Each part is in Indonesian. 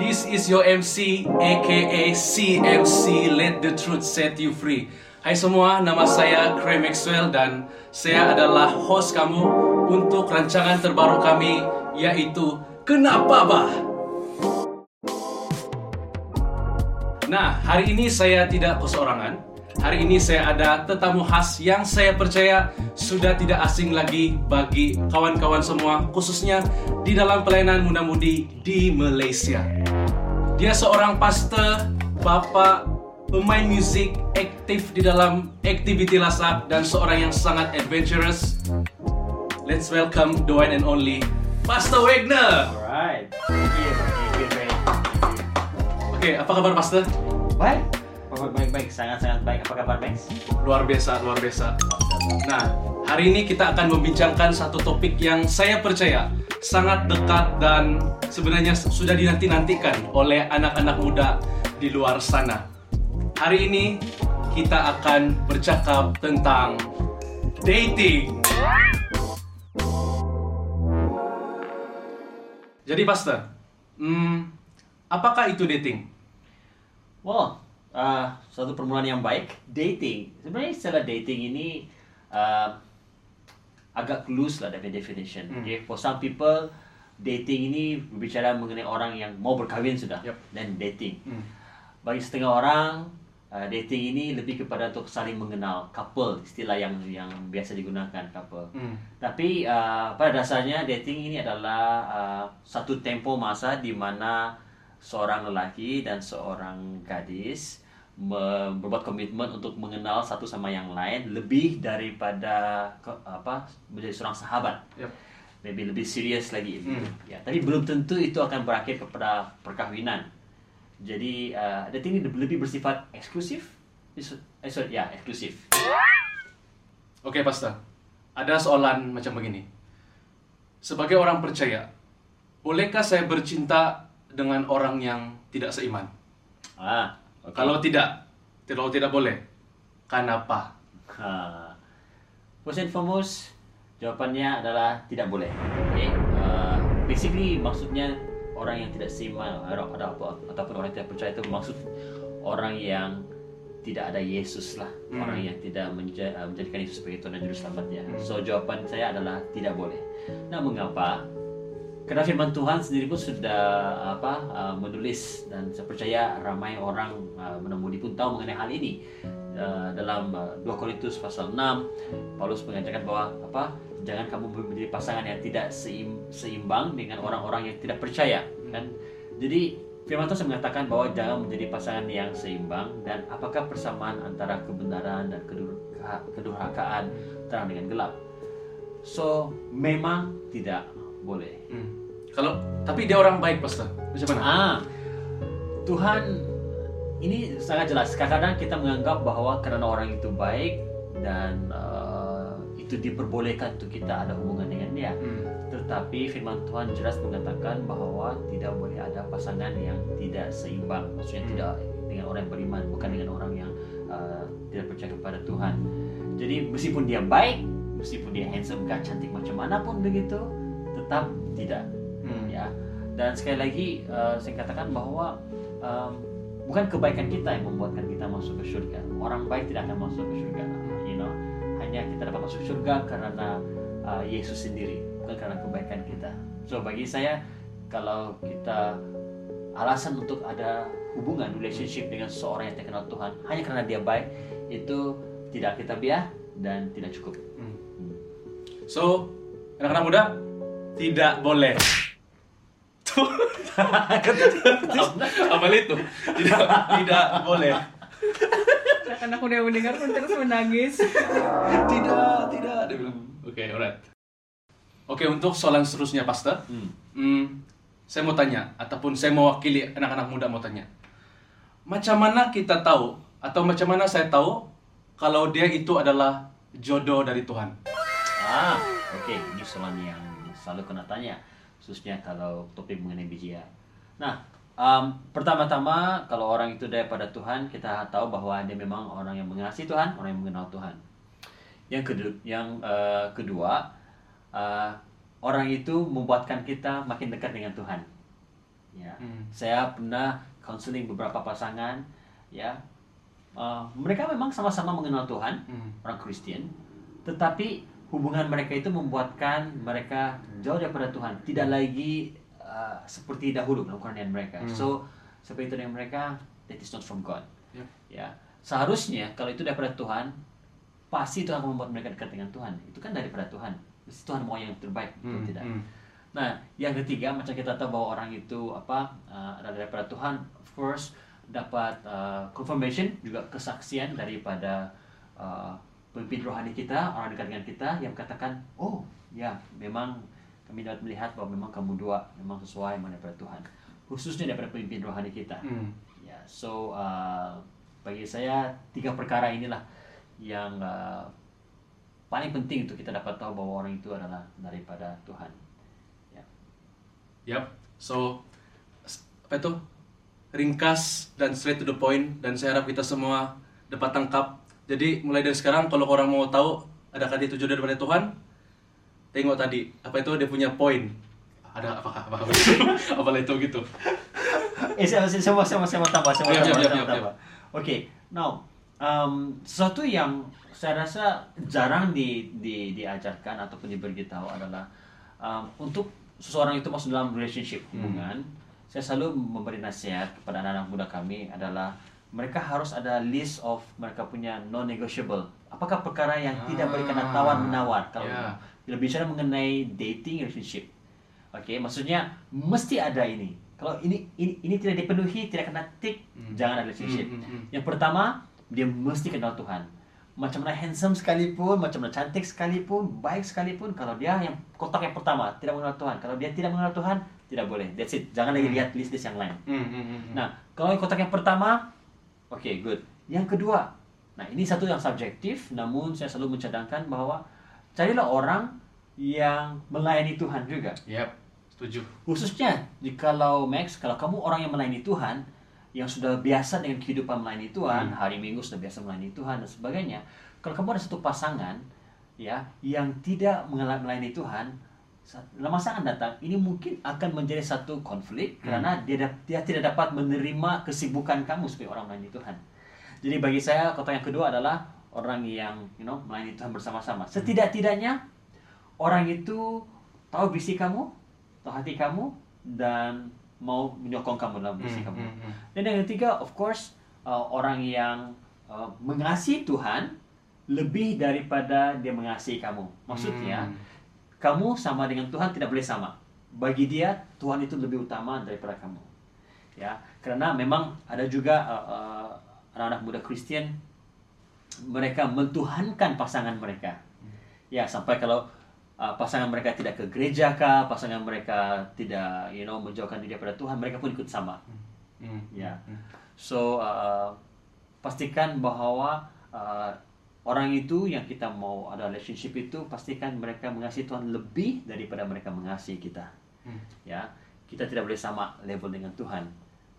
This is your MC aka CMC Let the Truth Set You Free. Hai semua, nama saya Craig Maxwell dan saya adalah host kamu untuk rancangan terbaru kami yaitu Kenapa Bah? Nah, hari ini saya tidak keseorangan. Hari ini saya ada tetamu khas yang saya percaya sudah tidak asing lagi bagi kawan-kawan semua, khususnya di dalam pelayanan muda-mudi di Malaysia. Dia seorang pastor, bapak, pemain musik, aktif di dalam aktiviti lasak, dan seorang yang sangat adventurous. Let's welcome the one and only Pastor Wagner. Alright. Thank you. Oke, apa kabar Pastor? Baik. Baik. Sangat-sangat baik. Apa kabar, Max? Luar biasa, luar biasa. Nah, hari ini kita akan membincangkan satu topik yang saya percaya sangat dekat dan sebenarnya sudah dinanti-nantikan oleh anak-anak muda di luar sana. Hari ini kita akan bercakap tentang dating. Jadi, Pastor, hmm, apakah itu dating? Well, uh, suatu permulaan yang baik. Dating. Sebenarnya istilah dating ini uh, agak loose lah dari definition. Hmm. Okay? For some people, dating ini berbicara mengenai orang yang mau berkahwin sudah. Yup. Dan dating. Hmm. Bagi setengah orang, uh, dating ini lebih kepada untuk saling mengenal. Couple, istilah yang yang biasa digunakan couple. Hmm. Tapi uh, pada dasarnya dating ini adalah uh, satu tempo masa di mana seorang lelaki dan seorang gadis berbuat komitmen untuk mengenal satu sama yang lain lebih daripada ke- apa menjadi seorang sahabat. Yep. Maybe lebih serius lagi. Hmm. Ya, tapi belum tentu itu akan berakhir kepada perkahwinan. Jadi uh, dating ini lebih bersifat eksklusif. Eh, sorry, ya eksklusif. Oke, Pastor. Ada soalan macam begini. Sebagai orang percaya, bolehkah saya bercinta dengan orang yang tidak seiman? Ah. Kalau tidak, kalau tidak boleh, kenapa? Ha. First and foremost, jawapannya adalah tidak boleh. Okay? Uh, basically, maksudnya orang yang tidak seiman ada, apa ataupun orang yang tidak percaya itu maksud orang yang tidak ada Yesus lah, Hmm. orang yang tidak menja- uh, menjadikan Yesus sebagai Tuhan dan Juru Selamatnya. Hmm. So jawaban saya adalah tidak boleh. Nah, mengapa? Karena firman Tuhan sendiri pun sudah apa uh, menulis dan saya percaya ramai orang uh, menemui pun tahu mengenai hal ini. Uh, dalam uh, 2 Korintus pasal 6 Paulus mengajarkan bahwa apa jangan kamu menjadi pasangan yang tidak seim, seimbang dengan orang-orang yang tidak percaya kan. Jadi firman Tuhan mengatakan bahwa jangan menjadi pasangan yang seimbang dan apakah persamaan antara kebenaran dan kedurha- kedurhakaan terang dengan gelap. So memang tidak boleh. Hmm. Kalau tapi dia orang baik, Pastor. Macam mana? Ah, Tuhan ini sangat jelas. Kadang-kadang kita menganggap bahwa karena orang itu baik dan uh, itu diperbolehkan untuk kita ada hubungan dengan dia. Hmm. Tetapi firman Tuhan jelas mengatakan bahwa tidak boleh ada pasangan yang tidak seimbang. Maksudnya Hmm. tidak dengan orang yang beriman, bukan dengan orang yang uh, tidak percaya kepada Tuhan. Jadi meskipun dia baik, meskipun dia handsome, gak cantik macam mana pun begitu, tetap tidak Hmm. ya. Dan sekali lagi uh, saya katakan bahwa um, bukan kebaikan kita yang membuatkan kita masuk ke surga. Orang baik tidak akan masuk ke surga you know. Hanya kita dapat masuk surga karena uh, Yesus sendiri bukan karena kebaikan kita. So bagi saya kalau kita alasan untuk ada hubungan relationship dengan seorang yang terkenal Tuhan hanya karena dia baik itu tidak kita biar dan tidak cukup. Hmm. So, anak-anak muda tidak boleh. Tuh. Apa itu? Tidak, tidak boleh. Karena aku udah mendengar pun terus menangis. Tidak, tidak. Dia bilang. Oke, alright. Oke, untuk soalan seterusnya, Pastor. Hmm. Hmm, saya mau tanya, ataupun saya mewakili anak-anak muda mau tanya. Macam mana kita tahu, atau macam mana saya tahu kalau dia itu adalah jodoh dari Tuhan? Ah, oke, ini soalan yang selalu kena tanya, khususnya kalau topik mengenai BJA. Nah, um, pertama-tama kalau orang itu daripada Tuhan, kita tahu bahwa dia memang orang yang mengasihi Tuhan, orang yang mengenal Tuhan. Yang kedua, yang eh, kedua, eh, orang itu membuatkan kita makin dekat dengan Tuhan. Ya, Hmm. saya pernah counseling beberapa pasangan, ya. Uh, mereka memang sama-sama mengenal Tuhan, Hmm. orang Kristen, tetapi hubungan mereka itu membuatkan mereka jauh daripada Tuhan, tidak lagi uh, seperti dahulu melakukan dengan mereka. Hmm. So seperti itu dengan mereka, that is not from God. Yep. Ya, seharusnya kalau itu daripada Tuhan, pasti Tuhan akan membuat mereka dekat dengan Tuhan. Itu kan daripada Tuhan. Mesti Tuhan mau yang terbaik, betul Hmm. tidak? Hmm. Nah, yang ketiga macam kita tahu bahwa orang itu apa uh, daripada Tuhan. Of course dapat uh, confirmation juga kesaksian daripada uh, pemimpin rohani kita, orang dekat dengan kita yang katakan, oh ya memang kami dapat melihat bahwa memang kamu dua memang sesuai daripada Tuhan. Khususnya daripada pemimpin rohani kita. Hmm. Ya, so uh, bagi saya tiga perkara inilah yang uh, paling penting untuk kita dapat tahu bahwa orang itu adalah daripada Tuhan. Ya. Yap. So apa itu? Ringkas dan straight to the point dan saya harap kita semua dapat tangkap. Jadi mulai dari sekarang kalau orang mau tahu adakah dia tujuan daripada Tuhan, tengok tadi apa itu dia punya poin. Ada apa apa apa, apa itu gitu. Eh, saya, mau- saya mau tambah, saya mau Yap, tambah. Oke, now, um, sesuatu yang saya rasa jarang di, di, diajarkan ataupun diberitahu adalah um, untuk seseorang itu masuk dalam relationship hubungan, saya selalu memberi nasihat kepada anak-anak muda kami adalah mereka harus ada list of mereka punya non-negotiable. Apakah perkara yang tidak berkena tawar menawar kalau Ya. bila bicara mengenai dating relationship. Oke, maksudnya mesti ada ini. Kalau ini ini, ini tidak dipenuhi, tidak kena tick, Hmm. jangan ada relationship. Hmm, hmm. Yang pertama, dia mesti kenal Tuhan. Macam mana handsome sekalipun, macam mana cantik sekalipun, baik sekalipun, kalau dia yang kotak yang pertama tidak mengenal Tuhan, kalau dia tidak mengenal Tuhan, tidak boleh. That's it. Jangan lagi Hmm. lihat list-list yang lain. Hmm. Nah, kalau yang kotak yang pertama, oke, good. Yang kedua, nah ini satu yang subjektif, namun saya selalu mencadangkan bahwa carilah orang yang melayani Tuhan juga. Yap, setuju. Khususnya jikalau Max, kalau kamu orang yang melayani Tuhan, yang sudah biasa dengan kehidupan melayani Tuhan, Hmm. hari Minggu sudah biasa melayani Tuhan dan sebagainya. Kalau kamu ada satu pasangan ya yang tidak melayani Tuhan, masa akan datang ini mungkin akan menjadi satu konflik Hmm. karena dia dia tidak dapat menerima kesibukan kamu sebagai orang melayani Tuhan. Jadi bagi saya kota yang kedua adalah orang yang you know melayani Tuhan bersama-sama. Setidak-tidaknya orang itu tahu visi kamu, tahu hati kamu dan mau menyokong kamu dalam visi Hmm, kamu. hmm, hmm. Dan yang ketiga, of course, uh, orang yang uh, mengasihi Tuhan lebih daripada dia mengasihi kamu. Maksudnya, Hmm. Kamu sama dengan Tuhan tidak boleh sama. Bagi dia, Tuhan itu lebih utama daripada kamu. Ya, karena memang ada juga uh, uh, anak-anak muda Kristen mereka mentuhankan pasangan mereka. Ya, sampai kalau uh, pasangan mereka tidak ke gereja kah, pasangan mereka tidak you know menjauhkan diri daripada Tuhan, mereka pun ikut sama. Hmm. Ya. Hmm. So uh, pastikan bahwa uh, orang itu yang kita mau ada relationship itu pastikan mereka mengasihi Tuhan lebih daripada mereka mengasihi kita. Hmm. Ya, kita tidak boleh sama level dengan Tuhan.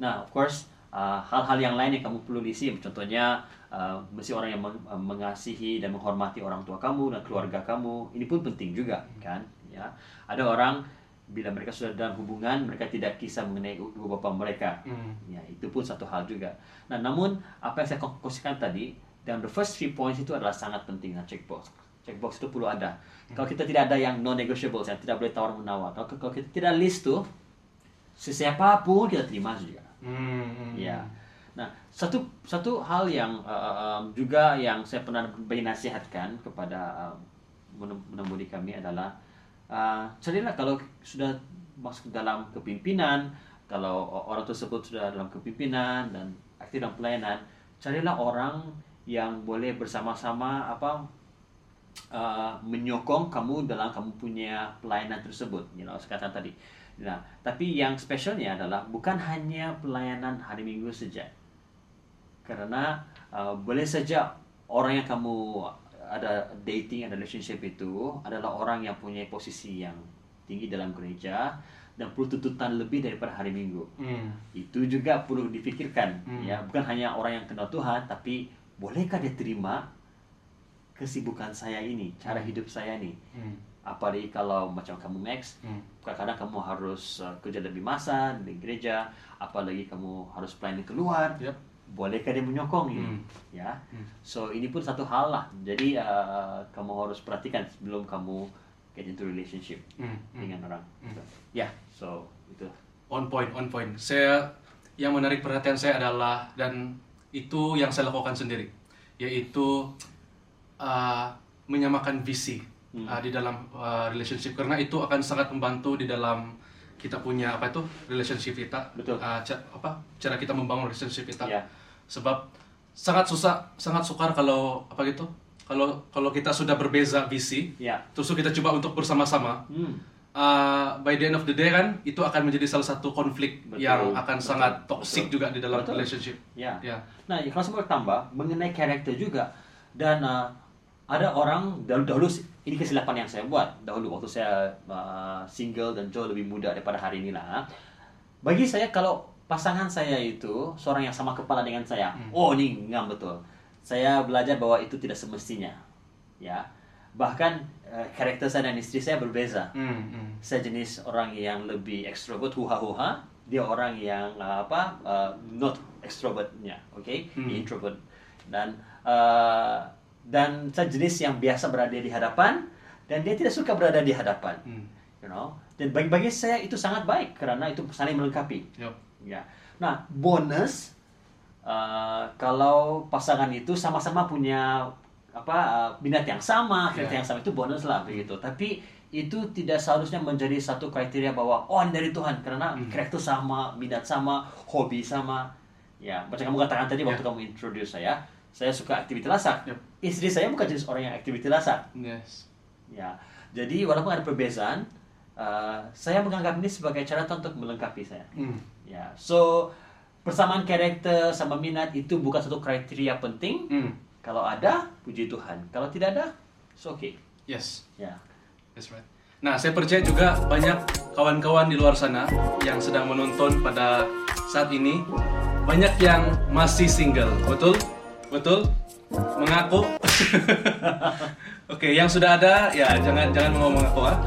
Nah, of course uh, hal-hal yang lain yang kamu perlu isi, contohnya uh, mesti orang yang meng- uh, mengasihi dan menghormati orang tua kamu dan keluarga kamu. Ini pun penting juga, kan? Ya, ada orang bila mereka sudah dalam hubungan mereka tidak kisah mengenai ibu bapa mereka Hmm. Ya, itu pun satu hal juga. Nah, namun apa yang saya kongsikan tadi, dan the first three points itu adalah sangat penting nah, checkbox. Checkbox itu perlu ada. Kalau kita tidak ada yang non-negotiable, yang tidak boleh tawar menawar. Kalau, kalau kita tidak list tuh, sesiapapun kita terima juga. Hmm, hmm. Ya. Nah, satu satu hal yang uh, um, juga yang saya pernah beri nasihatkan kepada um, menem- menembudi kami adalah uh, carilah kalau sudah masuk dalam kepimpinan, kalau orang tersebut sudah dalam kepimpinan dan aktif dalam pelayanan, carilah orang yang boleh bersama-sama apa uh, menyokong kamu dalam kamu punya pelayanan tersebut, you know, saya katakan tadi. Nah, tapi yang spesialnya adalah bukan hanya pelayanan hari Minggu saja. Karena uh, boleh saja orang yang kamu ada dating, ada relationship itu adalah orang yang punya posisi yang tinggi dalam gereja dan perlu tuntutan lebih daripada hari Minggu. Hmm. Itu juga perlu dipikirkan Hmm. ya, bukan hanya orang yang kenal Tuhan tapi bolehkah dia terima kesibukan saya ini, cara hidup saya nih. Hmm. Apalagi kalau macam kamu Max, Hmm. kadang-kadang kamu harus uh, kerja lebih masa di gereja, apalagi kamu harus planning keluar. Yep. Bolehkah dia menyokong ini? Hmm. Ya. Hmm. So ini pun satu hal lah. Jadi uh, kamu harus perhatikan sebelum kamu get into relationship Hmm. Hmm. dengan orang. Hmm. Ya, so itu. On point, on point. Saya yang menarik perhatian saya adalah dan itu yang saya lakukan sendiri, yaitu uh, menyamakan visi Hmm. uh, di dalam uh, relationship karena itu akan sangat membantu di dalam kita punya apa itu relationship kita, Betul. Uh, ca- apa cara kita membangun relationship kita. Ya. Sebab sangat susah, sangat sukar kalau apa gitu, kalau kalau kita sudah berbeza visi, Ya. terus kita coba untuk bersama-sama, Hmm. Uh, by the end of the day kan itu akan menjadi salah satu konflik Betul, yang akan betul, sangat toksik betul. juga di dalam Betul. relationship. Ya. Ya. Nah, mau tambah mengenai karakter juga dan uh, ada orang dahulu, dahulu ini kesilapan yang saya buat dahulu waktu saya uh, single dan jauh lebih muda daripada hari ini lah. Bagi saya kalau pasangan saya itu seorang yang sama kepala dengan saya, oh ini ngam betul. Saya belajar bahwa itu tidak semestinya, ya. Bahkan uh, karakter saya dan istri saya berbeza Hmm, hmm. saya jenis orang yang lebih ekstrovert huha huha dia orang yang uh, apa uh, not extrovertnya oke Hmm. introvert dan uh, dan saya jenis yang biasa berada di hadapan dan dia tidak suka berada di hadapan Hmm. you know dan bagi bagi saya itu sangat baik karena itu saling melengkapi Yup. ya nah bonus uh, kalau pasangan itu sama-sama punya apa uh, minat yang sama karakter Ya. yang sama itu bonus lah begitu tapi itu tidak seharusnya menjadi satu kriteria bahwa oh ini dari Tuhan karena Hmm. karakter sama minat sama hobi sama ya macam kamu katakan tadi waktu Ya. kamu introduce saya saya suka aktivitas lasak Yep. istri saya bukan jenis orang yang aktivitas lasak Yes. Ya, jadi walaupun ada perbezaan, uh, saya menganggap ini sebagai cara untuk melengkapi saya. Hmm. Ya, so persamaan karakter sama minat itu bukan satu kriteria penting. Hmm. Kalau ada, puji Tuhan. Kalau tidak ada, it's okay. Yes. Ya, That's right. Nah, saya percaya juga banyak kawan-kawan di luar sana yang sedang menonton pada saat ini banyak yang masih single, betul? Betul? Mengaku? Oke, yang sudah ada ya jangan jangan mau mengaku ah.